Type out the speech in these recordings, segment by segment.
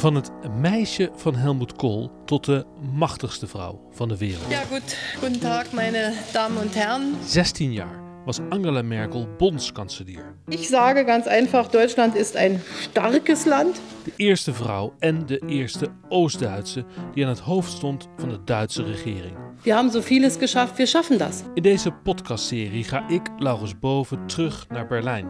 Van het meisje van Helmut Kohl tot de machtigste vrouw van de wereld. Ja, goed. Guten Tag, meine Damen und Herren. 16 jaar was Angela Merkel bondskanselier. Ich sage ganz einfach, Deutschland ist ein starkes Land. De eerste vrouw en de eerste Oost-Duitse die aan het hoofd stond van de Duitse regering. Wir haben so vieles geschafft, wir schaffen das. In deze podcastserie ga ik, Laurens Boven, terug naar Berlijn.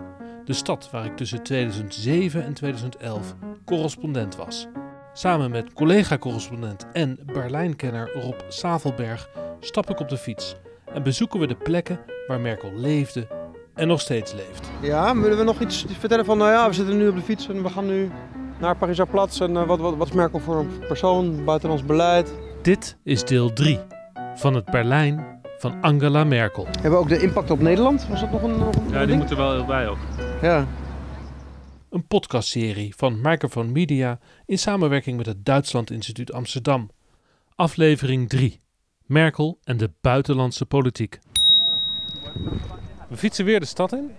De stad waar ik tussen 2007 en 2011 correspondent was. Samen met collega-correspondent en Berlijnkenner Rob Savelberg stap ik op de fiets en bezoeken we de plekken waar Merkel leefde en nog steeds leeft. Ja, willen we nog iets vertellen van, nou ja, we zitten nu op de fiets en we gaan nu naar Pariser Platz. En uh, wat, wat, wat is Merkel voor een persoon, buitenlands beleid? Dit is deel 3 van het Berlijn van Angela Merkel. Hebben we ook de impact op Nederland? Was dat nog een, nog een Ja, die ding? moeten wel heel bij ook. Ja. Een podcastserie van Microphone Media in samenwerking met het Duitsland Instituut Amsterdam. Aflevering 3. Merkel en de buitenlandse politiek. We fietsen weer de stad in.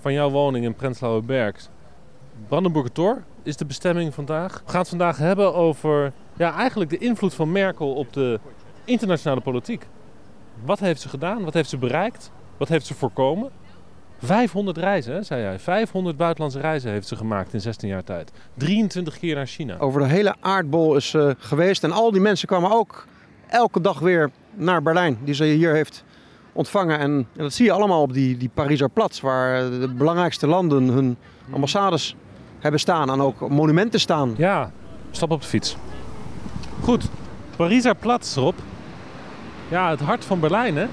Van jouw woning in Prenzlauer Berg. Brandenburger Tor is de bestemming vandaag. We gaan het vandaag hebben over ja, eigenlijk de invloed van Merkel op de internationale politiek. Wat heeft ze gedaan? Wat heeft ze bereikt? Wat heeft ze voorkomen? 500 reizen, zei jij. 500 buitenlandse reizen heeft ze gemaakt in 16 jaar tijd. 23 keer naar China. Over de hele aardbol is ze geweest. En al die mensen kwamen ook elke dag weer naar Berlijn, die ze hier heeft ontvangen. En, en dat zie je allemaal op die, die Pariser Platz, waar de belangrijkste landen hun ambassades hebben staan. En ook monumenten staan. Ja, stap op de fiets. Goed, Pariser Platz, Rob. Ja, het hart van Berlijn, hè?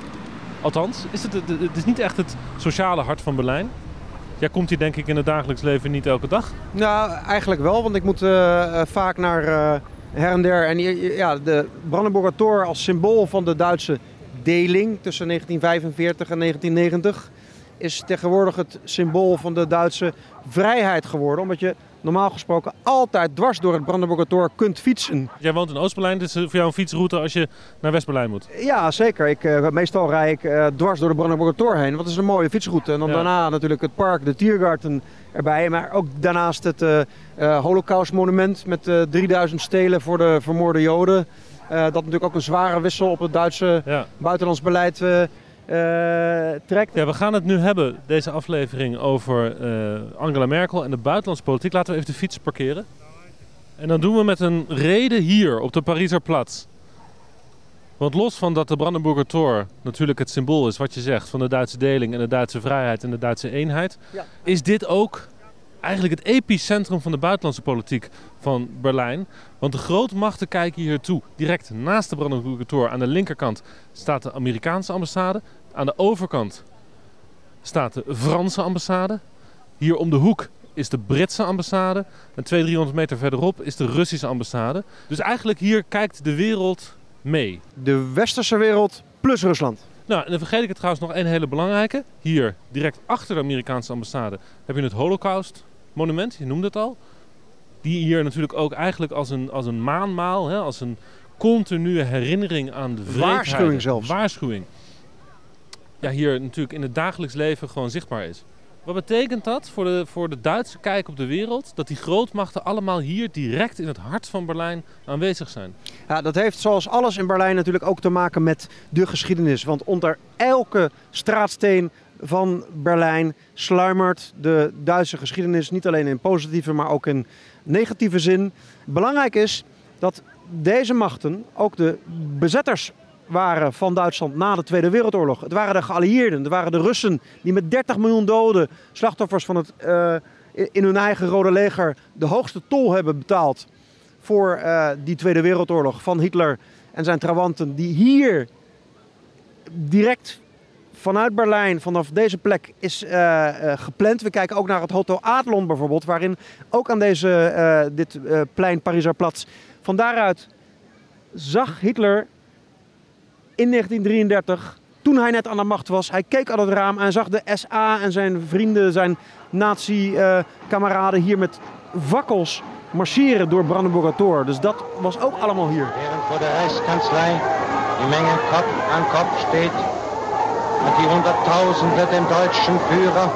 Althans, is het, het, is niet echt het sociale hart van Berlijn. Jij komt hier denk ik in het dagelijks leven niet elke dag. Nou, eigenlijk wel, want ik moet eh, eh, vaak naar eh, her en der. En ja, de Brandenburger Tor als symbool van de Duitse deling tussen 1945 en 1990 is tegenwoordig het symbool van de Duitse vrijheid geworden. Omdat je normaal gesproken altijd dwars door het Brandenburger Tor kunt fietsen. Jij woont in Oost-Berlijn, dit is voor jou een fietsroute als je naar West-Berlijn moet. Ja, zeker. Ik, eh, meestal rij ik eh, dwars door de Brandenburger Tor heen. Want dat is een mooie fietsroute. En dan Ja. daarna natuurlijk het park, de Tiergarten erbij. Maar ook daarnaast het eh eh, Holocaustmonument met eh 3000 stelen voor de vermoorde Joden. Eh, dat natuurlijk ook een zware wissel op het Duitse Ja. buitenlands beleid eh, eh, trekt. ja, we gaan het nu hebben, deze aflevering, over eh, Angela Merkel en de buitenlandse politiek. Laten we even de fiets parkeren. En dan doen we met een reden hier op de Pariser Platz. Want los van dat de Brandenburger Tor natuurlijk het symbool is, wat je zegt, van de Duitse deling en de Duitse vrijheid en de Duitse eenheid, Ja. is dit ook eigenlijk het epicentrum van de buitenlandse politiek van Berlijn. Want de grootmachten kijken hier toe. Direct naast de Brandenburger Tor aan de linkerkant staat de Amerikaanse ambassade. Aan de overkant staat de Franse ambassade. Hier om de hoek is de Britse ambassade. En 200, 300 meter verderop is de Russische ambassade. Dus eigenlijk hier kijkt de wereld mee. De westerse wereld plus Rusland. Nou, en dan vergeet ik het trouwens nog één hele belangrijke. Hier, direct achter de Amerikaanse ambassade, heb je het Holocaust monument. Je noemde het al. Die hier natuurlijk ook eigenlijk als een, als een maanmaal, hè, als een continue herinnering aan de. Waarschuwing zelfs. Waarschuwing. Ja, hier natuurlijk in het dagelijks leven gewoon zichtbaar is. Wat betekent dat voor de, voor de Duitse kijk op de wereld? Dat die grootmachten allemaal hier direct in het hart van Berlijn aanwezig zijn. Ja, dat heeft zoals alles in Berlijn natuurlijk ook te maken met de geschiedenis. Want onder elke straatsteen van Berlijn sluimert de Duitse geschiedenis. Niet alleen in positieve, maar ook in negatieve zin. Belangrijk is dat deze machten ook de bezetters waren van Duitsland na de Tweede Wereldoorlog. Het waren de geallieerden, het waren de Russen die met 30 miljoen doden, slachtoffers van het, eh, in hun eigen Rode Leger, de hoogste tol hebben betaald voor eh, die Tweede Wereldoorlog van Hitler en zijn trawanten, die hier direct vanuit Berlijn, vanaf deze plek, is eh, gepland. We kijken ook naar het Hotel Adlon bijvoorbeeld, waarin ook aan deze, dit plein Pariser Platz, van daaruit zag Hitler in 1933, toen hij net aan de macht was, hij keek uit het raam en zag de SA en zijn vrienden, zijn nazi-kameraden hier met vakkels marcheren door Brandenburger Tor. Dus dat was ook allemaal hier. Während vor der Reichskanzlei die Menge Kopf an Kopf steht und die Hunderttausende dem deutschen Führer,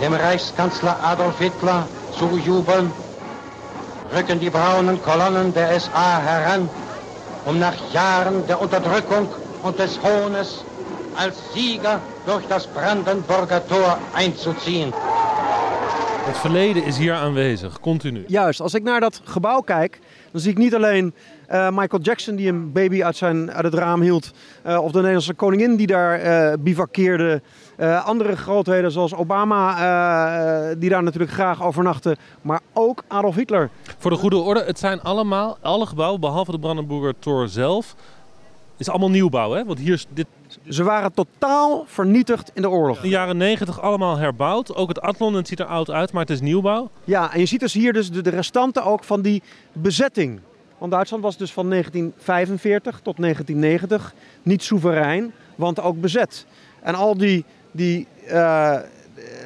dem Reichskanzler Adolf Hitler, zujubeln, rücken die braunen Kolonnen der SA heran, um nach Jahren der Unterdrückung und des Hohnes als Sieger durch das Brandenburger Tor einzuziehen. Het verleden is hier aanwezig, continu. Juist, als ik naar dat gebouw kijk, dan zie ik niet alleen uh, Michael Jackson die een baby uit, zijn, uit het raam hield, uh, of de Nederlandse koningin die daar uh, bivakkeerde. andere grootheden zoals Obama, die daar natuurlijk graag overnachten, maar ook Adolf Hitler. Voor de goede orde, het zijn allemaal, alle gebouwen, behalve de Brandenburger Tor zelf, is allemaal nieuwbouw, hè? Want hier is dit... Ze waren totaal vernietigd in de oorlog. In de jaren 90 allemaal herbouwd. Ook het Adlon, het ziet er oud uit, maar het is nieuwbouw. Ja, en je ziet dus hier dus de, de restanten ook van die bezetting. Want Duitsland was dus van 1945 tot 1990 niet soeverein, want ook bezet. En al die, die uh,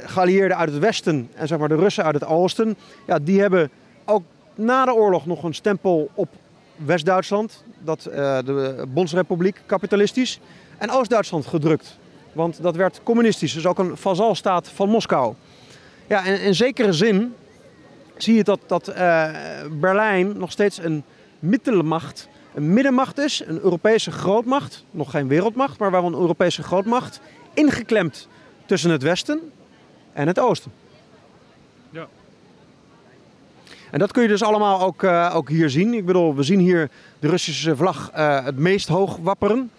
geallieerden uit het westen en zeg maar de Russen uit het oosten, ja, die hebben ook na de oorlog nog een stempel op West-Duitsland, dat, uh, de Bondsrepubliek, kapitalistisch, en Oost-Duitsland gedrukt. Want dat werd communistisch, dus ook een vazalstaat van Moskou. Ja, en in zekere zin zie je dat, dat uh, Berlijn nog steeds een middelmacht, een middenmacht is, een Europese grootmacht, nog geen wereldmacht, maar wel een Europese grootmacht, ingeklemd tussen het Westen en het Oosten. Ja. En dat kun je dus allemaal ook, uh, ook hier zien. Ik bedoel, we zien hier de Russische vlag uh, het meest hoog wapperen.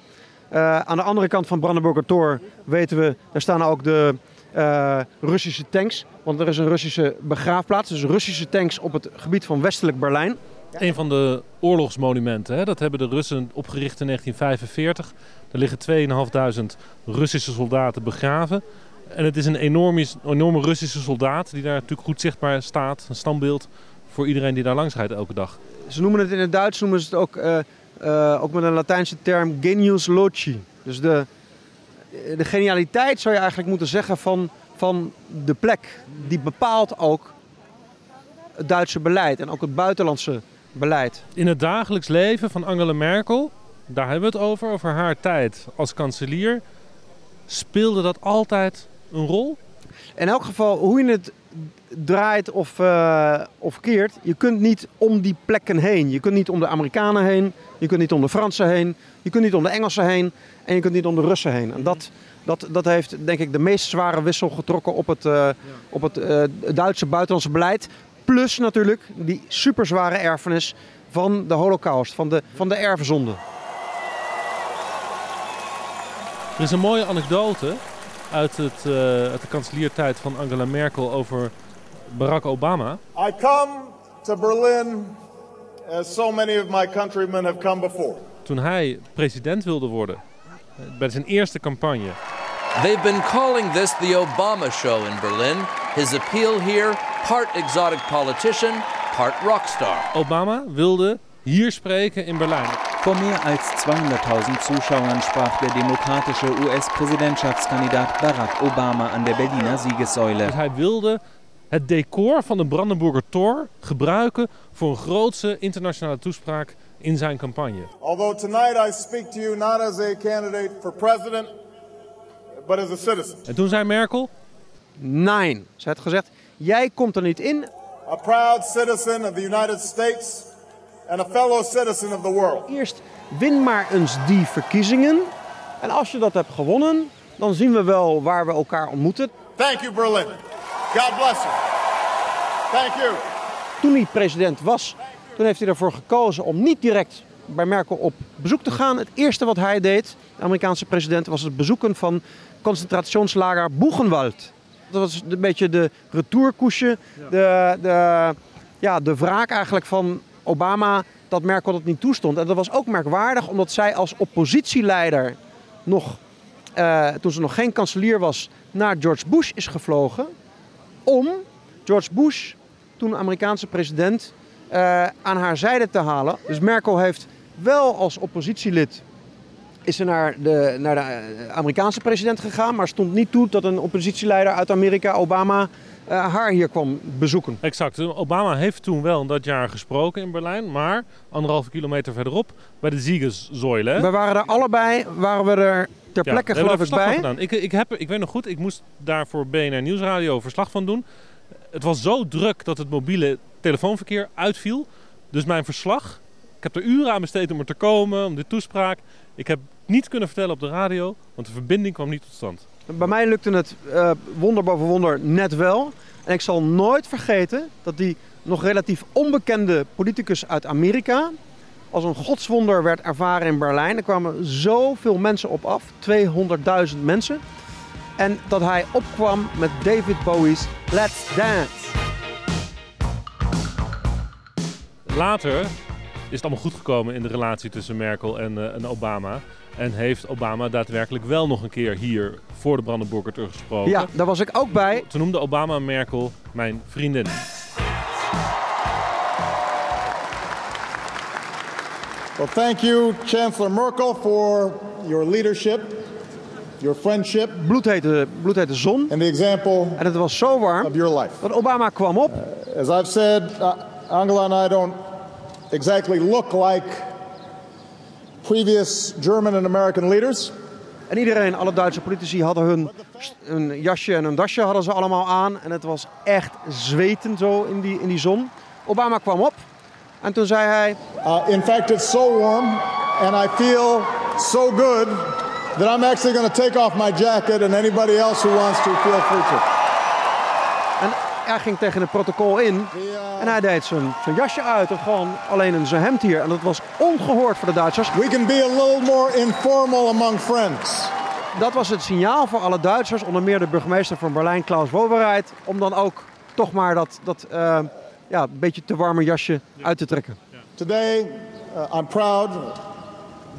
Uh, aan de andere kant van Brandenburger Tor weten we, daar staan ook de Russische tanks. Want er is een Russische begraafplaats, dus Russische tanks op het gebied van westelijk Berlijn. Een van de oorlogsmonumenten, hè? dat hebben de Russen opgericht in 1945. Er liggen 2.500 Russische soldaten begraven. En het is een enorme, enorme Russische soldaat die daar natuurlijk goed zichtbaar staat. Een standbeeld voor iedereen die daar langs rijdt elke dag. Ze noemen het in het Duits noemen ze het ook, uh, uh, ook met een Latijnse term genius loci. Dus de, de genialiteit zou je eigenlijk moeten zeggen van, van de plek. Die bepaalt ook het Duitse beleid en ook het buitenlandse beleid. In het dagelijks leven van Angela Merkel, daar hebben we het over, over haar tijd als kanselier, speelde dat altijd een rol? In elk geval, hoe je het draait of, uh, of keert, je kunt niet om die plekken heen. Je kunt niet om de Amerikanen heen, je kunt niet om de Fransen heen, je kunt niet om de Engelsen heen en je kunt niet om de Russen heen. En dat, dat, dat heeft denk ik de meest zware wissel getrokken op het, ja. op het uh, Duitse buitenlandse beleid. Plus natuurlijk die superzware erfenis van de holocaust, van de, van de erfzonde. Er is een mooie anekdote uit, het, uh, uit de kanseliertijd van Angela Merkel over Barack Obama. I come to Berlin as so many of my countrymen have come before. Toen hij president wilde worden, bij zijn eerste campagne. They've been calling this the Obama show in Berlin. His appeal here, part exotic politician, part rockstar. Obama wilde hier spreken in Berlijn. Vor mehr als 200.000 Zuschauern sprach der demokratische US-Präsidentschaftskandidat Barack Obama an der Berliner Siegessäule. Dus hij wilde het decor van de Brandenburger Tor gebruiken voor een grootse internationale toespraak in zijn campagne. Although tonight I speak to you not as a candidate for president, but as a citizen. En toen zei Merkel? Nee. Ze had gezegd, jij komt er niet in. A proud citizen of the United States and a fellow citizen of the world. Eerst win maar eens die verkiezingen. En als je dat hebt gewonnen, dan zien we wel waar we elkaar ontmoeten. Thank you Berlin. God bless you. Thank you. Toen hij president was, toen heeft hij ervoor gekozen om niet direct bij Merkel op bezoek te gaan. Het eerste wat hij deed, de Amerikaanse president, was het bezoeken van concentrationslager Buchenwald. Dat was een beetje de retourkoesje, de, de, ja, de wraak eigenlijk van Obama dat Merkel dat niet toestond. En dat was ook merkwaardig, omdat zij als oppositieleider nog, uh, toen ze nog geen kanselier was, naar George Bush is gevlogen. Om George Bush, toen Amerikaanse president, uh, aan haar zijde te halen. Dus Merkel heeft wel als oppositielid is ze naar de, naar de Amerikaanse president gegaan, maar stond niet toe dat een oppositieleider uit Amerika, Obama, uh, haar hier kwam bezoeken. Exact. Obama heeft toen wel dat jaar gesproken in Berlijn, maar anderhalve kilometer verderop bij de Siegessäule. We waren er allebei, waren we er ter plekke geloof ik bij. Gedaan. Ik, ik, heb, ik weet nog goed, ik moest daar voor BNR Nieuwsradio verslag van doen. Het was zo druk dat het mobiele telefoonverkeer uitviel. Dus mijn verslag, ik heb er uren aan besteed om er te komen, om dit toespraak. Ik heb niet kunnen vertellen op de radio, want de verbinding kwam niet tot stand. Bij mij lukte het uh, wonder boven wonder net wel. En ik zal nooit vergeten dat die nog relatief onbekende politicus uit Amerika als een godswonder werd ervaren in Berlijn. Er kwamen zoveel mensen op af, 200.000 mensen. En dat hij opkwam met David Bowie's Let's Dance. Later is het allemaal goed gekomen in de relatie tussen Merkel en, uh, en Obama. En heeft Obama daadwerkelijk wel nog een keer hier voor de Brandenburger teruggesproken. Ja, daar was ik ook bij. Toen noemde Obama Merkel mijn vriendin. Well, thank you, Chancellor Merkel, for your leadership, your friendship. Bloedhete, bloedhete zon. And the example en het was zo warm of your life. dat Obama kwam op. Uh, as I've said, uh, Angela and I don't exactly look like previous German and American leaders. En iedereen, alle Duitse politici hadden hun, hun jasje en hun dasje hadden ze allemaal aan. En het was echt zweten zo in die, in die zon. Obama kwam op en toen zei hij... Uh, in fact, it's so warm and I feel so good that I'm actually going to take off my jacket and anybody else who wants to feel free to. Hij ging tegen het protocol in en hij deed zijn, zijn jasje uit en gewoon alleen in zijn hemd hier. En dat was ongehoord voor de Duitsers. We can be a little more informal among friends. Dat was het signaal voor alle Duitsers, onder meer de burgemeester van Berlijn, Klaus Wowereit, om dan ook toch maar dat, dat uh, ja, een beetje te warme jasje uit te trekken. Today, uh, I'm proud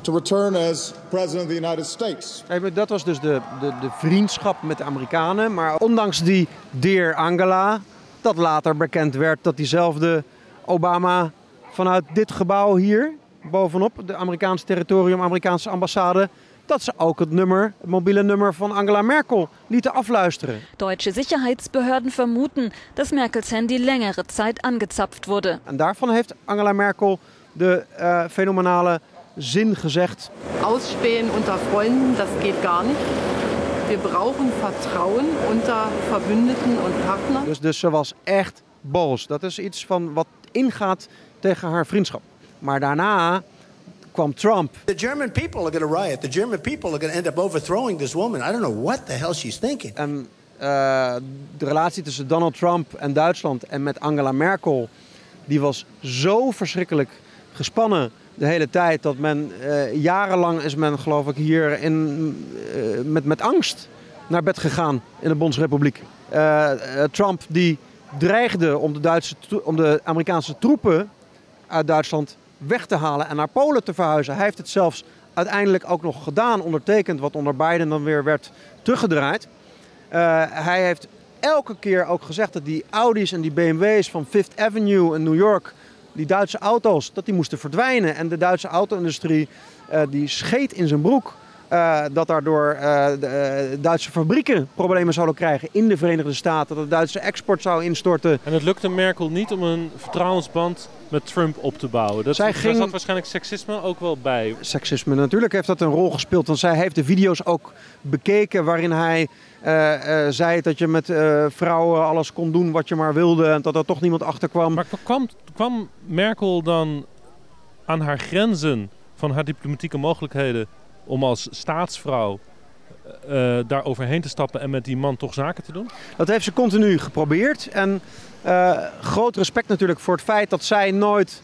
to return as president of the United States. Dat was dus de, de, de vriendschap met de Amerikanen. Maar ondanks die Dear Angela, dat later bekend werd dat diezelfde Obama vanuit dit gebouw hier, bovenop, de Amerikaanse territorium, Amerikaanse ambassade, dat ze ook het nummer, het mobiele nummer van Angela Merkel lieten afluisteren. Deutsche Sicherheitsbehörden vermuten, dass Merkels Handy längere Zeit angezapft wurde. En daarvan heeft Angela Merkel de uh, fenomenale zin gezegd. Ausspähen unter Freunden, das geht gar nicht. Wir brauchen Vertrauen unter Verbündeten und Partnern. Dus, dus ze was echt boos. Dat is iets van wat ingaat tegen haar vriendschap. Maar daarna kwam Trump. The German people are going to riot. The German people are going to end up overthrowing this woman. I don't know what the hell she's thinking. En uh, de relatie tussen Donald Trump en Duitsland en met Angela Merkel, die was zo verschrikkelijk gespannen de hele tijd dat men uh, jarenlang is men geloof ik hier in, uh, met, met angst naar bed gegaan in de Bondsrepubliek. Uh, Trump die dreigde om de, Duitse, om de Amerikaanse troepen uit Duitsland weg te halen en naar Polen te verhuizen. Hij heeft het zelfs uiteindelijk ook nog gedaan, ondertekend, wat onder Biden dan weer werd teruggedraaid. hij heeft elke keer ook gezegd dat die Audi's en die BMW's van Fifth Avenue in New York die Duitse auto's, dat die moesten verdwijnen. En de Duitse auto-industrie uh, die scheet in zijn broek. Uh, dat daardoor uh, de Duitse fabrieken problemen zouden krijgen in de Verenigde Staten. Dat de Duitse export zou instorten. En het lukte Merkel niet om een vertrouwensband met Trump op te bouwen. Dat, zij ging... Daar zat waarschijnlijk seksisme ook wel bij. Seksisme, natuurlijk heeft dat een rol gespeeld. Want zij heeft de video's ook bekeken waarin hij uh, uh, zei dat je met uh, vrouwen alles kon doen wat je maar wilde. En dat er toch niemand achter kwam. Maar kwam, kwam Merkel dan aan haar grenzen van haar diplomatieke mogelijkheden om als staatsvrouw uh, daar overheen te stappen en met die man toch zaken te doen? Dat heeft ze continu geprobeerd. En uh, groot respect natuurlijk voor het feit dat zij nooit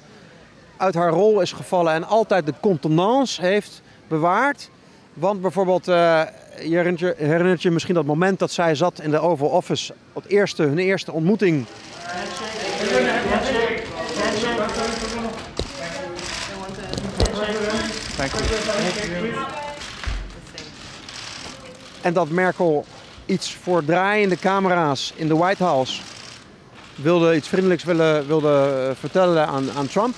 uit haar rol is gevallen en altijd de contenance heeft bewaard. Want bijvoorbeeld, uh, je herinnert, je herinnert je misschien dat moment dat zij zat in de Oval Office, het eerste, hun eerste ontmoeting. En dat Merkel iets voor draaiende camera's in de White House wilde iets vriendelijks willen, wilde vertellen aan, aan Trump.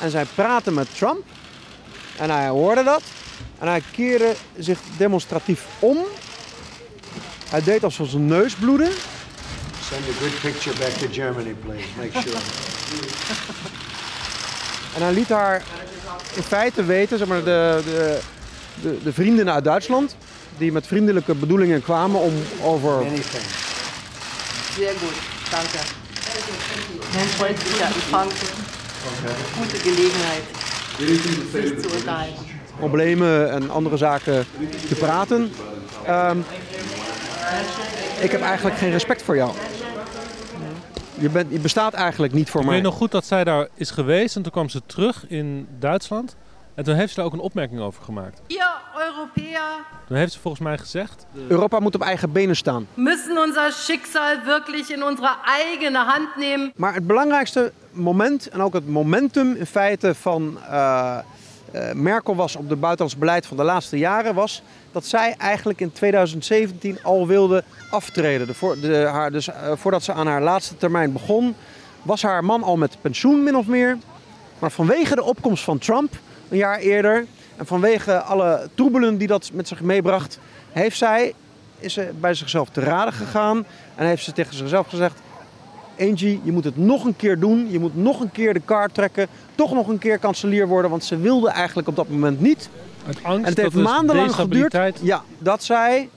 En zij praatte met Trump. En hij hoorde dat. En hij keerde zich demonstratief om. Hij deed alsof zijn neus bloedde. Send a good picture back to Germany, please. Make sure. en hij liet haar in feite weten, zeg maar, de, de, de, de vrienden uit Duitsland, die met vriendelijke bedoelingen kwamen om over. Zeer goed, dank zu unterhalten. problemen en andere zaken te praten. Ehm, ik heb eigenlijk geen respect voor jou. Je, bent, je bestaat eigenlijk niet voor Ik mij. weet nog goed dat zij daar is geweest en toen kwam ze terug in Duitsland. En toen heeft ze daar ook een opmerking over gemaakt. Wir Europäer Toen heeft ze volgens mij gezegd... Europa moet op eigen benen staan. müssen unser Schicksal wirklich in unsere eigene Hand nehmen. Maar het belangrijkste moment en ook het momentum in feite van eh, eh, Merkel was op het buitenlands beleid van de laatste jaren was dat zij eigenlijk in 2017 al wilde aftreden. De voor, de, haar, dus, eh, voordat ze aan haar laatste termijn begon, was haar man al met pensioen min of meer. Maar vanwege de opkomst van Trump een jaar eerder en vanwege alle troebelen die dat met zich meebracht, heeft zij, is ze bij zichzelf te raden gegaan en heeft ze tegen zichzelf gezegd: Angie, je moet het nog een keer doen. Je moet nog een keer de kaart trekken. Toch nog een keer kanselier worden. Want ze wilde eigenlijk op dat moment niet. Uit angst En het heeft maandenlang geduurd ja, dat zij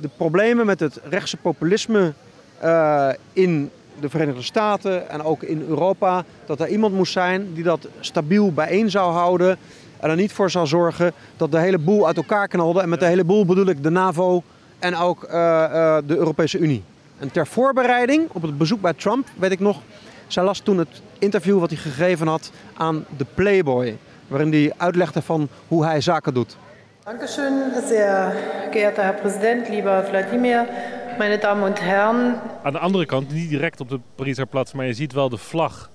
de problemen met het rechtse populisme eh, in de Verenigde Staten en ook in Europa, dat er iemand moest zijn die dat stabiel bijeen zou houden. En er niet voor zou zorgen dat de hele boel uit elkaar knalde. En met de hele boel bedoel ik de NAVO en ook eh, eh, de Europese Unie. En ter voorbereiding op het bezoek bij Trump, weet ik nog, zij las toen het interview wat hij gegeven had aan de Playboy. Waarin hij uitlegde van hoe hij zaken doet. Dankeschön, sehr geehrter Herr Präsident, lieber Wladimir, meine Damen und Herren. Aan de andere kant, niet direct op de Pariser Platz, maar je ziet wel de vlag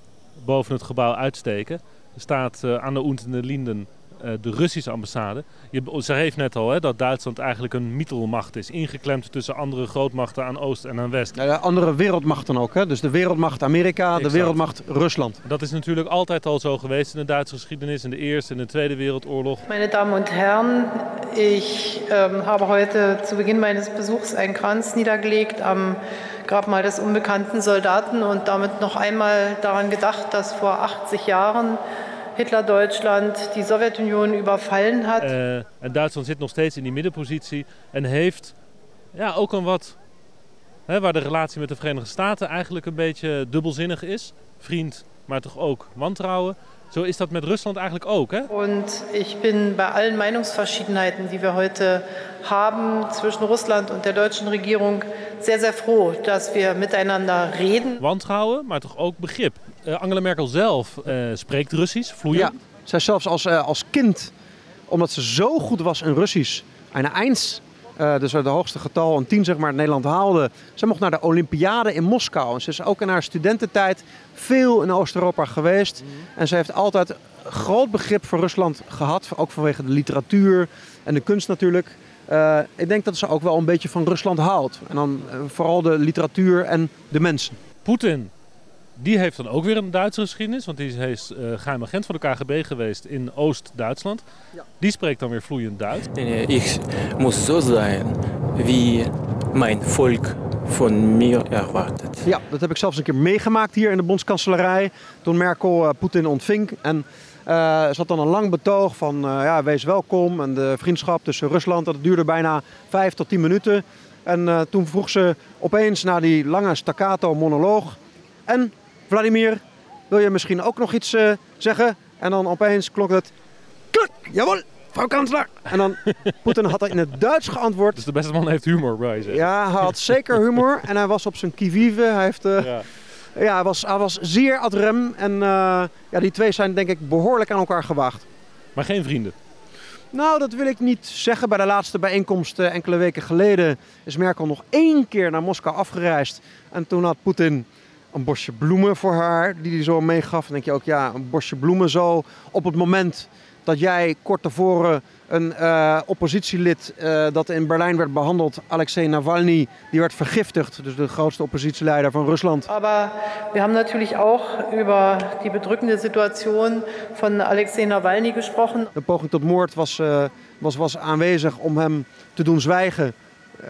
boven het gebouw uitsteken. Er staat eh, aan de Unten de Linden de Russische ambassade. Je schreef net al hè, dat Duitsland eigenlijk een mietelmacht is. Ingeklemd tussen andere grootmachten aan oost en aan west. Ja, de andere wereldmachten ook. Hè? Dus de wereldmacht Amerika, de wereldmacht Rusland. Dat is natuurlijk altijd al zo geweest in de Duitse geschiedenis. In de Eerste en de Tweede Wereldoorlog. Meine Damen und Herren, ich ähm, habe heute zu Beginn meines Besuchs einen Kranz niedergelegt am Grabmal des unbekannten Soldaten und damit noch einmal daran gedacht, dass vor 80 Jahren Hitler Deutschland die Sowjetunion überfallen hat. Eh, en Duitsland zit nog steeds in die middenpositie. En heeft ja, ook een wat... Hè, waar de relatie met de Verenigde Staten eigenlijk een beetje dubbelzinnig is. Vriend, maar toch ook wantrouwen. Zo is dat met Rusland eigenlijk ook. Hè? Und ich bin bei allen Meinungsverschiedenheiten, die wir heute haben zwischen Russland und der deutschen Regierung, sehr, sehr froh, dass wir miteinander reden. Wantrouwen, maar toch ook begrip. Eh, Angela Merkel zelf eh, spreekt Russisch, vloeiend. Ja, zij zelfs als, eh, als kind, omdat ze zo goed was in Russisch, een eins, eh, dus het hoogste getal, een 10 zeg maar, in Nederland haalde. Ze mocht naar de Olympiade in Moskou. En ze is ook in haar studententijd veel in Oost-Europa geweest. En ze heeft altijd groot begrip voor Rusland gehad, ook vanwege de literatuur en de kunst natuurlijk. Eh, ik denk dat ze ook wel een beetje van Rusland houdt. En dan eh, vooral de literatuur en de mensen. Poetin, die heeft dan ook weer een Duitse geschiedenis. Want die is eh geheim agent van de KGB geweest in Oost-Duitsland. Die spreekt dan weer vloeiend Duits. Ich muss so sein, wie mein Volk von mir erwartet. Ja, dat heb ik zelfs een keer meegemaakt hier in de bondskanselarij. Toen Merkel eh, Poetin ontving. En eh ze had dan een lang betoog van eh, ja, wees welkom. En de vriendschap tussen Rusland, dat duurde bijna vijf tot tien minuten. En eh, toen vroeg ze opeens na die lange staccato monoloog. En Vladimir, wil je misschien ook nog iets eh, zeggen? En dan opeens klonk het... Klik, jawel, mevrouw kanselaar. En dan, Poetin had in het Duits geantwoord. Dus de beste man heeft humor bij zich. Ja, hij had zeker humor en hij was op zijn kivive. Hij, heeft, eh, Ja. ja. hij, was, hij was zeer ad rem en eh, ja, die twee zijn denk ik behoorlijk aan elkaar gewaagd. Maar geen vrienden. Nou, dat wil ik niet zeggen. Bij de laatste bijeenkomst enkele weken geleden is Merkel nog één keer naar Moskou afgereisd. En toen had Poetin een bosje bloemen voor haar, die hij zo meegaf. Dan denk je ook, ja, een bosje bloemen zo op het moment dat jij kort tevoren een eh, oppositielid eh, dat in Berlijn werd behandeld, Alexei Navalny, die werd vergiftigd. Dus de grootste oppositieleider van Rusland. Aber wir haben natürlich auch über die bedrückende Situation von Alexei Nawalny gesprochen. De poging tot moord was, eh, was, was aanwezig om hem te doen zwijgen.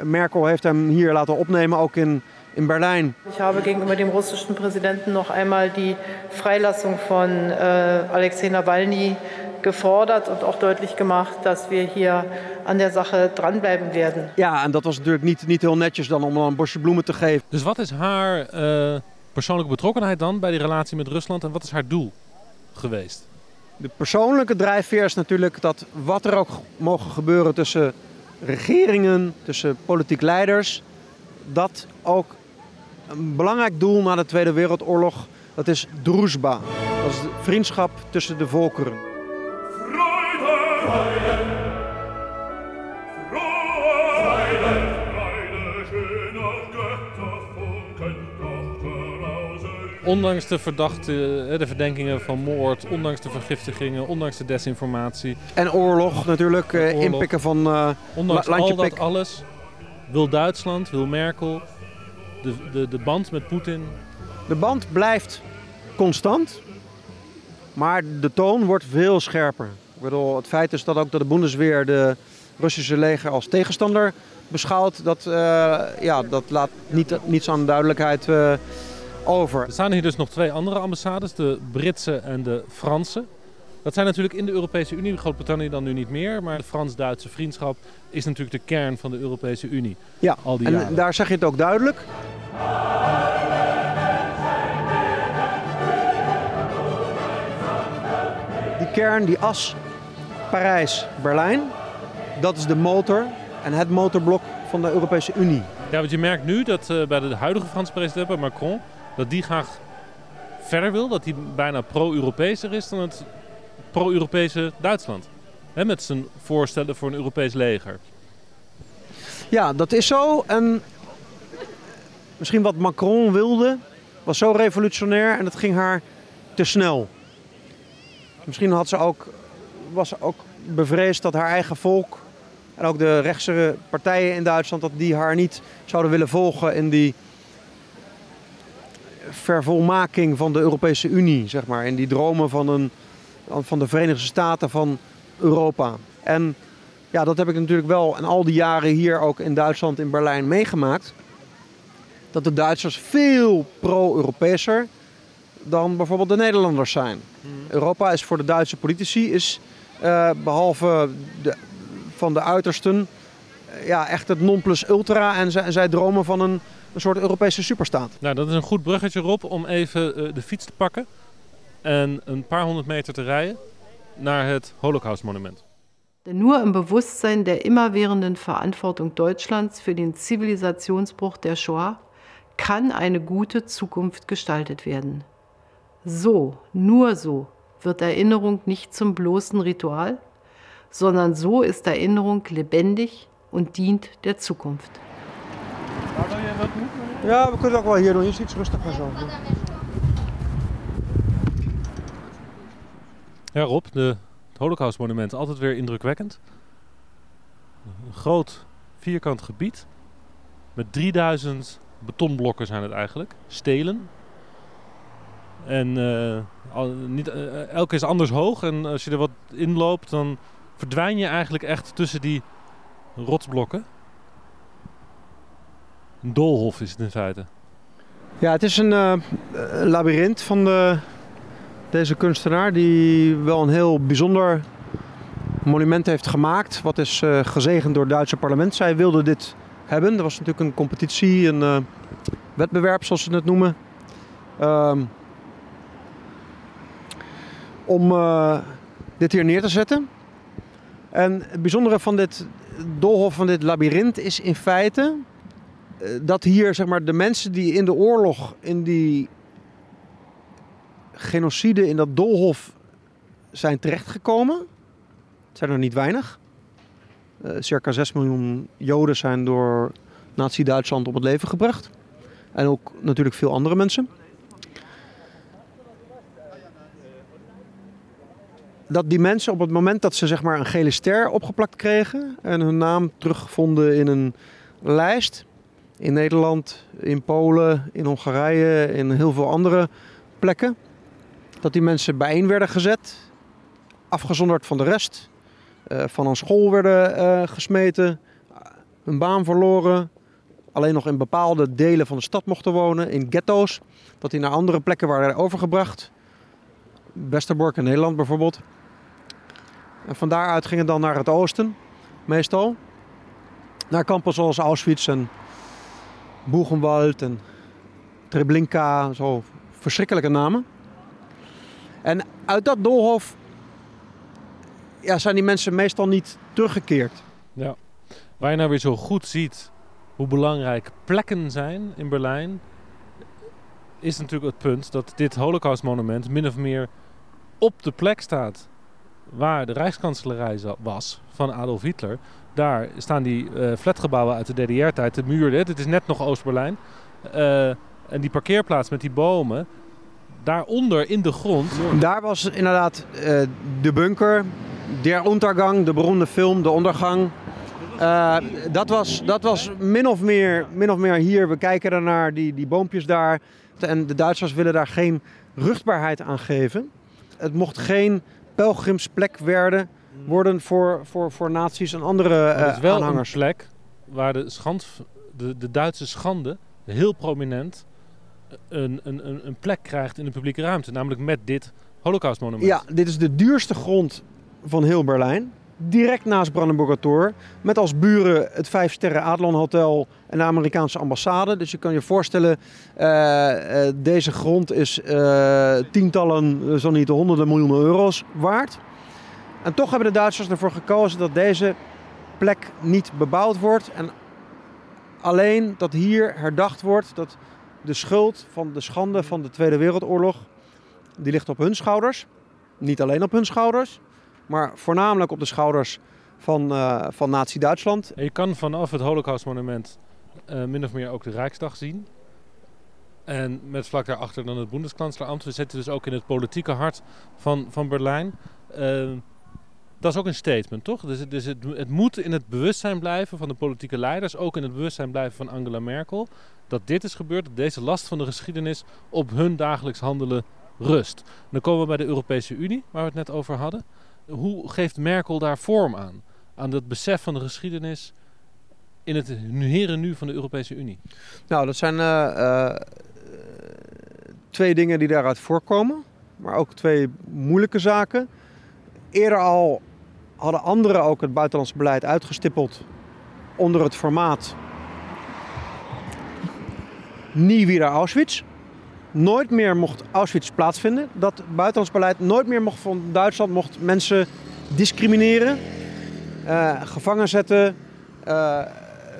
Merkel heeft hem hier laten opnemen, ook in, in Berlijn. Ich habe gegenüber dem russischen Präsidenten noch einmal die Freilassung von äh, Alexei Nawalny gefordert und auch deutlich gemacht, dass wir hier an der Sache dranbleiben werden. Ja, en dat was natuurlijk niet, niet heel netjes dan om een bosje bloemen te geven. Dus wat is haar eh, persoonlijke betrokkenheid dan bij die relatie met Rusland en wat is haar doel geweest? De persoonlijke drijfveer is natuurlijk dat wat er ook mogen gebeuren tussen regeringen, tussen politiek leiders, dat ook een belangrijk doel na de Tweede Wereldoorlog, dat is druzhba. Dat is de vriendschap tussen de volkeren. Ondanks de verdachte, de verdenkingen van moord, ondanks de vergiftigingen, ondanks de desinformatie. En oorlog natuurlijk, eh, Oorlog. inpikken van uh, Ondanks landje al dat pik. alles wil Duitsland, wil Merkel de, de, de band met Poetin. De band blijft constant, maar de toon wordt veel scherper. Ik bedoel, het feit is dat ook dat de Bundesweer de Russische leger als tegenstander beschouwt. Dat, eh, ja, dat laat niet, niets aan duidelijkheid eh, over. Er staan hier dus nog twee andere ambassades, de Britse en de Franse. Dat zijn natuurlijk in de Europese Unie, Groot-Brittannië dan nu niet meer, maar de Frans-Duitse vriendschap is natuurlijk de kern van de Europese Unie. Ja, al die en jaren. daar zeg je het ook duidelijk. Die kern, die as Parijs-Berlijn, dat is de motor en het motorblok van de Europese Unie. Ja, want je merkt nu dat eh, bij de huidige Franse president, bij Macron, dat die graag verder wil, dat hij bijna pro-Europeeser is dan het pro-Europese Duitsland. Hè, met zijn voorstellen voor een Europees leger. Ja, dat is zo. En misschien wat Macron wilde, was zo revolutionair en dat ging haar te snel. Misschien had ze ook, was ze ook bevreesd dat haar eigen volk en ook de rechtse partijen in Duitsland, dat die haar niet zouden willen volgen in die vervolmaking van de Europese Unie, zeg maar. In die dromen van, een, van de Verenigde Staten van Europa. En ja, dat heb ik natuurlijk wel in al die jaren hier ook in Duitsland, in Berlijn meegemaakt. Dat de Duitsers veel pro-Europeeser dan bijvoorbeeld de Nederlanders zijn. Europa is voor de Duitse politici, is, eh, behalve de, van de uitersten, eh, ja, echt het nonplusultra. En zij, zij dromen van een, een soort Europese superstaat. Nou, dat is een goed bruggetje, Rob, om even eh, de fiets te pakken en een paar honderd meter te rijden naar het Holocaustmonument. Denn nur im Bewusstsein der immerwährenden Verantwortung Deutschlands für den Zivilisationsbruch der Shoah kann eine gute Zukunft gestaltet werden. So, nur so wird Erinnerung nicht zum bloßen Ritual, sondern so ist Erinnerung lebendig und dient der Zukunft. Ja, het ook wel hier doen. Hier rustiger zo. Ja, Rob, de, het Holocaustmonument, altijd weer indrukwekkend. Een groot vierkant gebied met 3000 betonblokken zijn het eigenlijk, stelen. En eh, al- niet, eh, elke is anders hoog en als je er wat inloopt dan verdwijn je eigenlijk echt tussen die rotsblokken. Een doolhof is het in feite. Ja, het is een eh, labyrint van de, deze kunstenaar die wel een heel bijzonder monument heeft gemaakt. Wat is eh, gezegend door het Duitse parlement. Zij wilden dit hebben. Er was natuurlijk een competitie, een eh, wedbewerp zoals ze het noemen. Ehm, om eh, dit hier neer te zetten. En het bijzondere van dit doolhof, van dit labyrint, is in feite eh, dat hier zeg maar, de mensen die in de oorlog, in die genocide, in dat doolhof zijn terechtgekomen. Het zijn er niet weinig. Eh, circa 6 miljoen Joden zijn door Nazi-Duitsland op het leven gebracht. En ook natuurlijk veel andere mensen. Dat die mensen op het moment dat ze zeg maar, een gele ster opgeplakt kregen en hun naam terugvonden in een lijst, in Nederland, in Polen, in Hongarije, in heel veel andere plekken. Dat die mensen bijeen werden gezet, afgezonderd van de rest, van een school werden eh, gesmeten, hun baan verloren, alleen nog in bepaalde delen van de stad mochten wonen, in ghetto's. Dat die naar andere plekken waren overgebracht. Westerbork in Nederland bijvoorbeeld. En van daaruit gingen dan naar het oosten, meestal. Naar kampen zoals Auschwitz en Buchenwald en Treblinka, zo verschrikkelijke namen. En uit dat doolhof ja, zijn die mensen meestal niet teruggekeerd. Ja. Waar je nou weer zo goed ziet hoe belangrijk plekken zijn in Berlijn, is natuurlijk het punt dat dit Holocaustmonument min of meer op de plek staat waar de Rijkskanselarij was van Adolf Hitler. Daar staan die uh, flatgebouwen uit de DDR-tijd, de muur. Dit is net nog Oost-Berlijn. Uh, en die parkeerplaats met die bomen, daaronder in de grond. Daar was inderdaad uh, de bunker, Der Untergang, de beroemde film De Ondergang. Uh, dat, was, dat was min of, meer, min of meer hier. We kijken ernaar, die, die boompjes daar. En de Duitsers willen daar geen ruchtbaarheid aan geven. Het mocht geen pelgrimsplek werden, worden voor, voor, voor nazi's en andere uh, Het is wel aanhangers. een plek waar de, schand, de, de Duitse schande heel prominent een, een, een, een plek krijgt in de publieke ruimte. Namelijk met dit Holocaustmonument. Ja, dit is de duurste grond van heel Berlijn. Direct naast Brandenburger Tor. Met als buren het vijf sterren Adlon Hotel en de Amerikaanse ambassade. Dus je kan je voorstellen, uh, uh, deze grond is uh, tientallen, zo niet honderden miljoenen euro's waard. En toch hebben de Duitsers ervoor gekozen dat deze plek niet bebouwd wordt. En alleen dat hier herdacht wordt dat de schuld van de schande van de Tweede Wereldoorlog, die ligt op hun schouders. Niet alleen op hun schouders, maar voornamelijk op de schouders van, uh, van Nazi-Duitsland. Je kan vanaf het Holocaustmonument uh, min of meer ook de Rijksdag zien. En met vlak daarachter dan het Bundeskanzleramt. We zitten dus ook in het politieke hart van, van Berlijn. Uh, dat is ook een statement, toch? Dus, dus het, moet in het bewustzijn blijven van de politieke leiders, ook in het bewustzijn blijven van Angela Merkel, dat dit is gebeurd, dat deze last van de geschiedenis op hun dagelijks handelen rust. Dan komen we bij de Europese Unie, waar we het net over hadden. Hoe geeft Merkel daar vorm aan? Aan dat besef van de geschiedenis in het heren nu van de Europese Unie? Nou, dat zijn uh, uh, twee dingen die daaruit voorkomen, maar ook twee moeilijke zaken. Eerder al hadden anderen ook het buitenlands beleid uitgestippeld onder het formaat Nie wieder Auschwitz. Nooit meer mocht Auschwitz plaatsvinden. Dat buitenlands beleid nooit meer mocht van Duitsland mocht mensen discrimineren, uh, gevangen zetten, uh,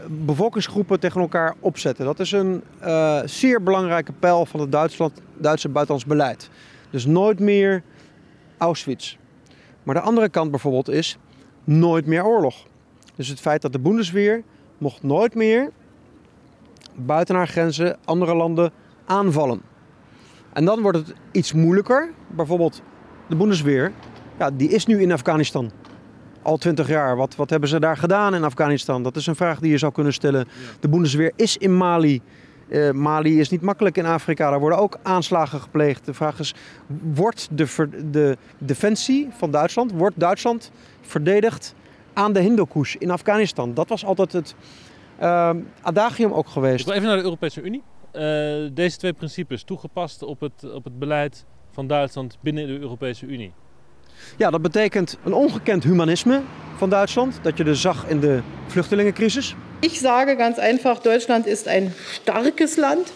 bevolkingsgroepen tegen elkaar opzetten. Dat is een uh, zeer belangrijke pijl van het Duitsland, Duitse buitenlands beleid. Dus nooit meer Auschwitz. Maar de andere kant bijvoorbeeld is nooit meer oorlog. Dus het feit dat de Bundesweer mocht nooit meer buiten haar grenzen andere landen aanvallen. En dan wordt het iets moeilijker. Bijvoorbeeld de Bundesweer, ja, die is nu in Afghanistan. Al twintig jaar. Wat, wat hebben ze daar gedaan in Afghanistan? Dat is een vraag die je zou kunnen stellen. De Bundesweer is in Mali. Uh, Mali is niet makkelijk in Afrika. Daar worden ook aanslagen gepleegd. De vraag is, wordt de, de defensie van Duitsland, wordt Duitsland verdedigd aan de Hindoekush in Afghanistan? Dat was altijd het uh, adagium ook geweest. Ik wil even naar de Europese Unie. Uh, deze twee principes toegepast op het, op het beleid van Duitsland binnen de Europese Unie. Ja, dat betekent een ongekend humanisme van Duitsland, dat je dus zag in de vluchtelingencrisis. Ich sage ganz einfach, Deutschland ist ein starkes Land.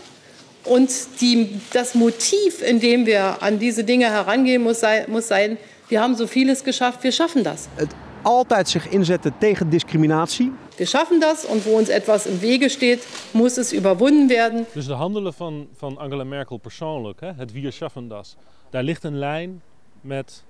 Und die, das Motiv, in dem wir an diese Dinge herangehen, muss sein, muss sein, wir haben so vieles geschafft, wir schaffen das. Het altijd zich inzetten tegen discriminatie. Wir schaffen das und wo uns etwas im Wege steht, muss es überwunden werden. Dus de handelen van, van Angela Merkel persoonlijk, hè, het Wir schaffen das, daar ligt een lijn met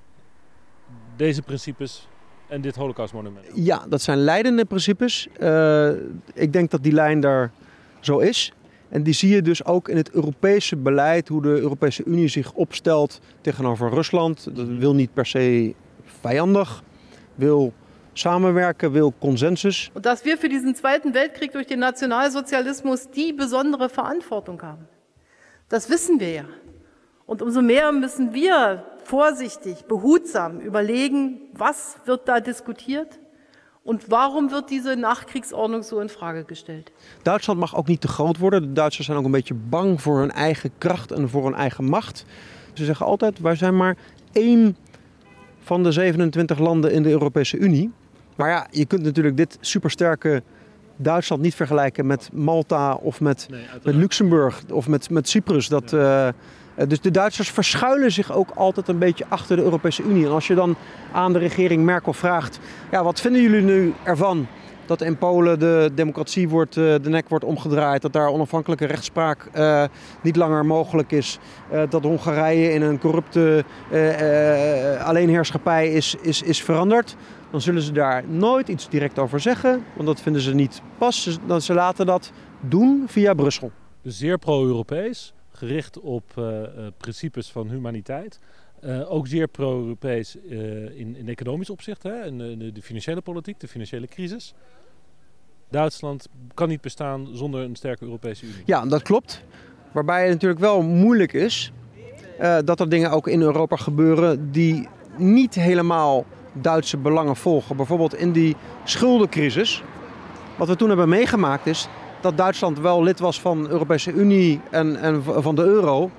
deze principes en dit Holocaustmonument. Ja, dat zijn leidende principes. Uh, ik denk dat die lijn daar zo is. En die zie je dus ook in het Europese beleid, hoe de Europese Unie zich opstelt tegenover Rusland. Dat wil niet per se vijandig, wil samenwerken, wil Consensus. Und dass wir für diesen Zweiten Weltkrieg durch den Nationalsozialismus die besondere Verantwortung haben, das wissen wir ja. Und umso mehr müssen wir vorsichtig, behutsam überlegen, was wird da diskutiert und warum wird diese Nachkriegsordnung so in Frage gestellt. Duitsland mag ook niet te groot worden. De Duitsers zijn ook een beetje bang voor hun eigen kracht en voor hun eigen macht. Ze zeggen altijd, wij zijn maar één van de 27 landen in de Europese Unie. Maar ja, je kunt natuurlijk dit supersterke Duitsland niet vergelijken met Malta of met, met Luxemburg of met, met Cyprus. Dat, eh, dus de Duitsers verschuilen zich ook altijd een beetje achter de Europese Unie. En als je dan aan de regering Merkel vraagt: ja, wat vinden jullie nu ervan dat in Polen de democratie wordt, eh, de nek wordt omgedraaid, dat daar onafhankelijke rechtspraak uh, niet langer mogelijk is, uh, dat Hongarije in een corrupte alleenheerschappij is, is, is veranderd, dan zullen ze daar nooit iets direct over zeggen, want dat vinden ze niet pas. Dan ze laten dat doen via Brussel. Zeer pro-Europees, gericht op principes van humaniteit. Uh, ook zeer pro-Europees uh, in, in economisch opzicht, hè? In, de, de financiële politiek, de financiële crisis. Duitsland kan niet bestaan zonder een sterke Europese Unie. Ja, dat klopt. Waarbij het natuurlijk wel moeilijk is dat er dingen ook in Europa gebeuren die niet helemaal Duitse belangen volgen. Bijvoorbeeld in die schuldencrisis. Wat we toen hebben meegemaakt is dat Duitsland wel lid was van de Europese Unie en, en van de euro.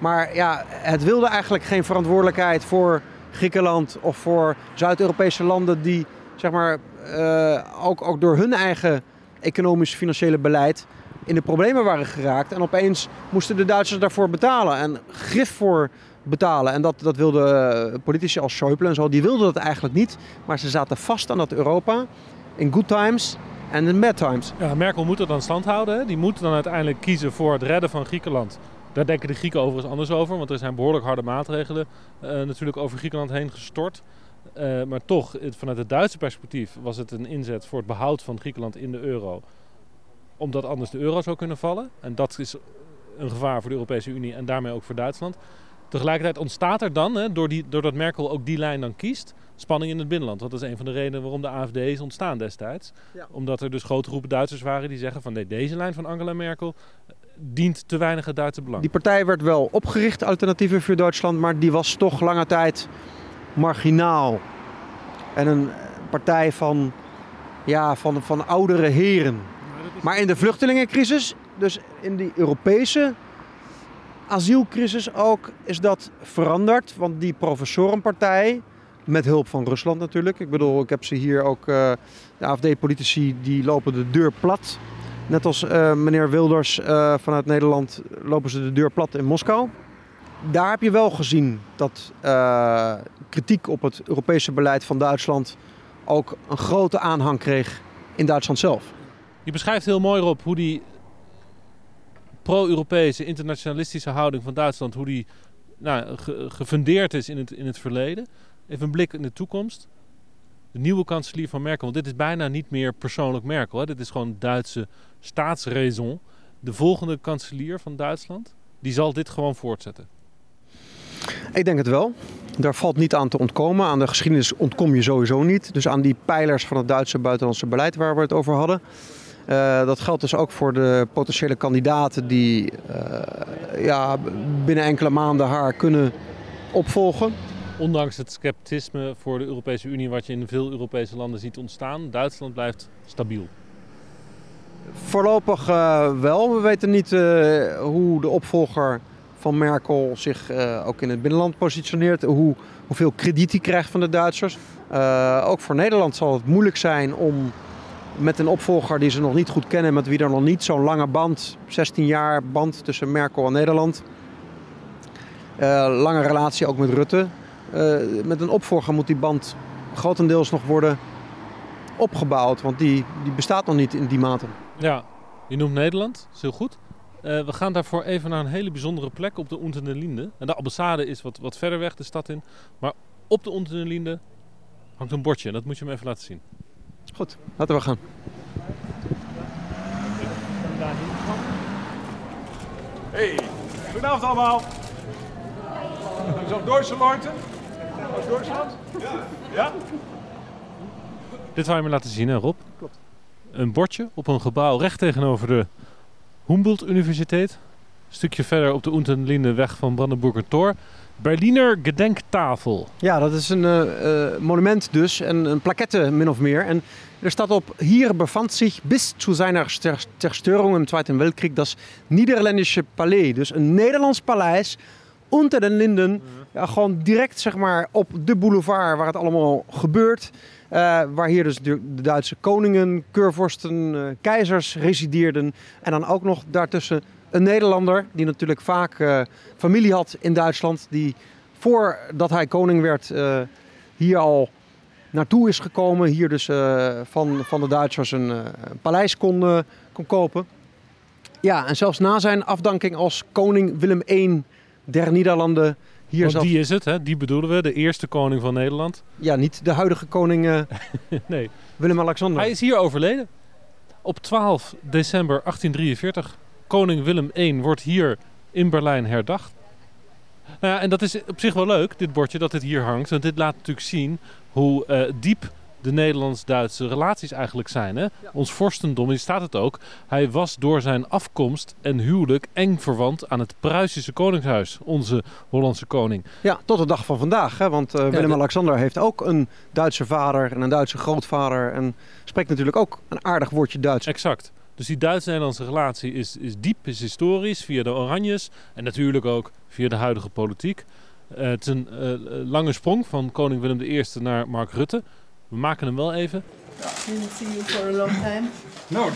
Maar ja, het wilde eigenlijk geen verantwoordelijkheid voor Griekenland of voor Zuid-Europese landen die zeg maar, uh, ook, ook door hun eigen economisch-financiële beleid in de problemen waren geraakt. En opeens moesten de Duitsers daarvoor betalen en grif voor betalen. En dat, dat wilden politici als Schäuble en zo, die wilden dat eigenlijk niet. Maar ze zaten vast aan dat Europa in good times en in bad times. Ja, Merkel moet er dan stand houden. Die moet dan uiteindelijk kiezen voor het redden van Griekenland. Daar denken de Grieken overigens anders over, want er zijn behoorlijk harde maatregelen uh, natuurlijk over Griekenland heen gestort. Uh, maar toch, vanuit het Duitse perspectief was het een inzet voor het behoud van Griekenland in de euro. Omdat anders de euro zou kunnen vallen. En dat is een gevaar voor de Europese Unie en daarmee ook voor Duitsland. Tegelijkertijd ontstaat er dan, hè, door die, doordat Merkel ook die lijn dan kiest, spanning in het binnenland. Dat is een van de redenen waarom de AFD is ontstaan destijds. Ja. Omdat er dus grote groepen Duitsers waren die zeggen van nee, deze lijn van Angela Merkel dient te weinig het Duitse belang. Die partij werd wel opgericht, Alternatieven voor Duitsland, maar die was toch lange tijd marginaal. En een partij van, ja, van, van oudere heren. Maar in de vluchtelingencrisis, dus in die Europese asielcrisis ook, is dat veranderd. Want die professorenpartij, met hulp van Rusland natuurlijk. Ik bedoel, ik heb ze hier ook, uh, de AFD-politici, die lopen de deur plat. Net als uh, meneer Wilders uh, vanuit Nederland lopen ze de deur plat in Moskou daar heb je wel gezien dat kritiek op het Europese beleid van Duitsland ook een grote aanhang kreeg in Duitsland zelf. Je beschrijft heel mooi op hoe die pro-Europese internationalistische houding van Duitsland, hoe die nou, gefundeerd is in het, in het verleden. Even een blik in de toekomst. De nieuwe kanselier van Merkel, want dit is bijna niet meer persoonlijk Merkel. Hè? Dit is gewoon Duitse staatsraison. De volgende kanselier van Duitsland, die zal dit gewoon voortzetten. Ik denk het wel. Daar valt niet aan te ontkomen. Aan de geschiedenis ontkom je sowieso niet. Dus aan die pijlers van het Duitse buitenlandse beleid waar we het over hadden. Uh, dat geldt dus ook voor de potentiële kandidaten die uh, ja, binnen enkele maanden haar kunnen opvolgen. Ondanks het sceptisme voor de Europese Unie, wat je in veel Europese landen ziet ontstaan, Duitsland blijft stabiel. Voorlopig uh, wel. We weten niet hoe de opvolger van Merkel zich ook in het binnenland positioneert. Hoe, hoeveel krediet hij krijgt van de Duitsers. Ook voor Nederland zal het moeilijk zijn om met een opvolger die ze nog niet goed kennen, met wie er nog niet zo'n lange band, 16 jaar band tussen Merkel en Nederland. Uh, lange relatie ook met Rutte. met een opvolger moet die band grotendeels nog worden opgebouwd, want die, die bestaat nog niet in die mate. Ja, je noemt Nederland, dat is heel goed. Uh, we gaan daarvoor even naar een hele bijzondere plek op de Unten Linde. En de ambassade is wat, wat verder weg de stad in. Maar op de Unten Linde hangt een bordje. En dat moet je me even laten zien. Goed, laten we gaan. Hey, goedenavond allemaal. Zo Duitse Leute? Uit Duitsland? Ja. ja? Dit wou je me laten zien, hè Rob? Klopt. Een bordje op een gebouw recht tegenover de Humboldt Universiteit. Een stukje verder op de Untenlinde-weg van Brandenburger Tor. Berliner Gedenktafel. Ja, dat is een uh, monument dus, en een plaquette min of meer. En er staat op, hier bevand zich bis zu seiner Zerstörung im Zweiten Weltkrieg das Niederländische Palais. Dus een Nederlands paleis onder den Linden Ja, gewoon direct zeg maar, op de boulevard waar het allemaal gebeurt. Uh, waar hier dus de, de, Duitse koningen, keurvorsten, uh, keizers resideerden. En dan ook nog daartussen een Nederlander die natuurlijk vaak uh, familie had in Duitsland. Die voordat hij koning werd hier al naartoe is gekomen. Hier dus van, van de Duitsers een, een paleis kon, kon kopen. Ja, en zelfs na zijn afdanking als koning Willem I der Nederlanden hier Want zelf... die is het, hè? die bedoelen we, de eerste koning van Nederland. Ja, niet de huidige koning nee. Willem-Alexander. Hij is hier overleden. Op 12 december 1843. Koning Willem I wordt hier in Berlijn herdacht. Nou ja, en dat is op zich wel leuk, dit bordje, dat dit hier hangt. Want dit laat natuurlijk zien hoe uh, diep de Nederlands-Duitse relaties eigenlijk zijn. Hè? Ons vorstendom, hier staat het ook, hij was door zijn afkomst en huwelijk eng verwant aan het Pruisische Koningshuis, onze Hollandse koning. Ja, tot de dag van vandaag. Hè? Want uh, Willem-Alexander heeft ook een Duitse vader en een Duitse grootvader en spreekt natuurlijk ook een aardig woordje Duits. Exact. Dus die Duits-Nederlandse relatie is, is diep, is historisch, via de Oranjes en natuurlijk ook via de huidige politiek. Uh, het is een uh, lange sprong van koning Willem I naar Mark Rutte. We maken hem wel even. Didn't see you for a long time. No,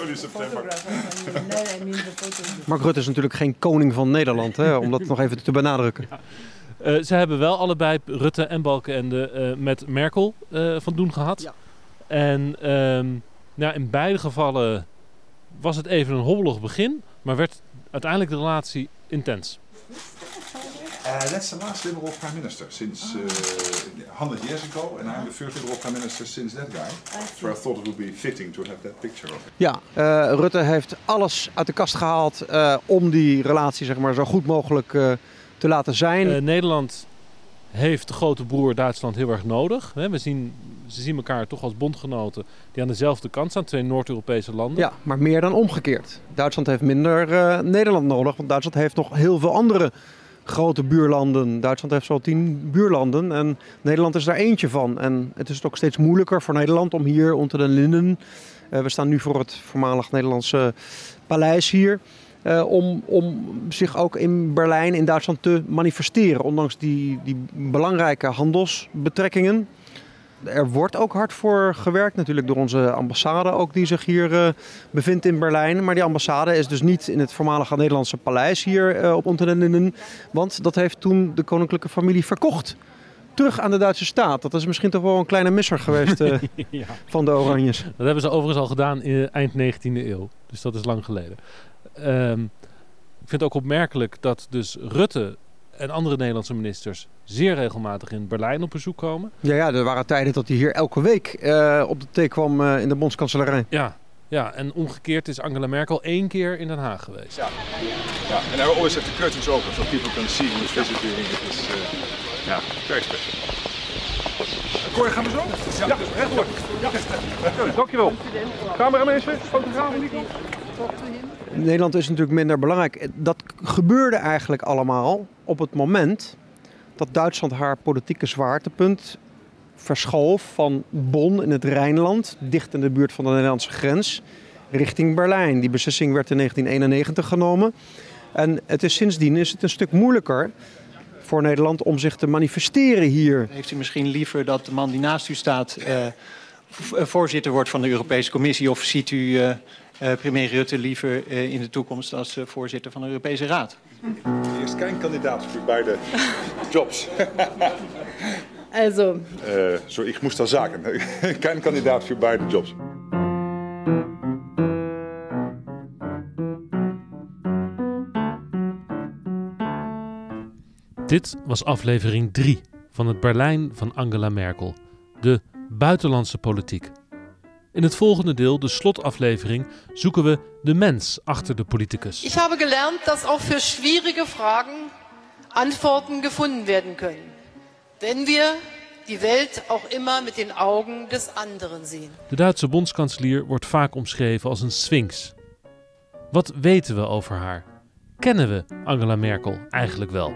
only September. Mark Rutte is natuurlijk geen koning van Nederland, hè, om dat nog even te benadrukken. Ja. Uh, ze hebben wel allebei, Rutte en Balkenende, uh, met Merkel uh, van doen gehad. Ja. En um, nou, in beide gevallen was het even een hobbelig begin, maar werd uiteindelijk de relatie intens. Uh, that's the last Liberal Prime Minister since uh, 100 years ago, and I'm the first Liberal Prime Minister since that guy. So I thought it would be fitting to have that picture of it. Ja, uh, Rutte heeft alles uit de kast gehaald uh, om die relatie zeg maar, zo goed mogelijk uh, te laten zijn. Nederland heeft de grote broer Duitsland heel erg nodig. We zien, ze zien elkaar toch als bondgenoten die aan dezelfde kant staan, twee Noord-Europese landen. Ja, maar meer dan omgekeerd. Duitsland heeft minder Nederland nodig, want Duitsland heeft nog heel veel andere grote buurlanden. Duitsland heeft zo tien buurlanden en Nederland is daar eentje van. En het is ook steeds moeilijker voor Nederland om hier onder de linden... Uh, we staan nu voor het voormalig Nederlandse paleis hier... Uh, om, om zich ook in Berlijn, in Duitsland te manifesteren. Ondanks die, die belangrijke handelsbetrekkingen er wordt ook hard voor gewerkt, natuurlijk door onze ambassade ook, die zich hier uh, bevindt in Berlijn. Maar die ambassade is dus niet in het voormalige Nederlandse paleis hier uh, op Unterlinden. Want dat heeft toen de koninklijke familie verkocht. Terug aan de Duitse staat. Dat is misschien toch wel een kleine misser geweest uh, ja. van de Oranjes. Dat hebben ze overigens al gedaan in eind 19e eeuw. Dus dat is lang geleden. Um, ik vind het ook opmerkelijk dat dus Rutte en andere Nederlandse ministers zeer regelmatig in Berlijn op bezoek komen. Ja, ja er waren tijden dat hij hier elke week uh, op de thee kwam uh, in de bondskanselarij. Ja, ja, en omgekeerd is Angela Merkel één keer in Den Haag geweest. Ja, ja. and I always have the curtains open so people can see who's visiting. It is, uh, ja, very special. Cor, gaan we zo? Ja, ja rechtdoor. Ja. Dankjewel. Cameramensen, fotografen, Nico. Nederland is natuurlijk minder belangrijk. Dat gebeurde eigenlijk allemaal op het moment dat Duitsland haar politieke zwaartepunt verschoof van Bonn in het Rijnland, dicht in de buurt van de Nederlandse grens, richting Berlijn. Die beslissing werd in 1991 genomen. En het is sindsdien is het een stuk moeilijker voor Nederland om zich te manifesteren hier. Heeft u misschien liever dat de man die naast u staat uh, voorzitter wordt van de Europese Commissie of ziet u uh, premier Rutte liever uh, in de toekomst als uh, voorzitter van de Europese Raad? Er is geen kandidaat voor beide jobs. also. so, ik moest dat zeggen. geen kandidaat voor beide jobs. Dit was aflevering 3 van het Berlijn van Angela Merkel, de buitenlandse politiek. In het volgende deel, de slotaflevering, zoeken we de mens achter de politicus. Ik heb gelernt dat ook voor schwierige vragen antwoorden gevonden werden kunnen. Wenn wir die Welt auch immer mit den Augen des anderen zien. De Duitse bondskanselier wordt vaak omschreven als een sphinx. Wat weten we over haar? Kennen we Angela Merkel eigenlijk wel?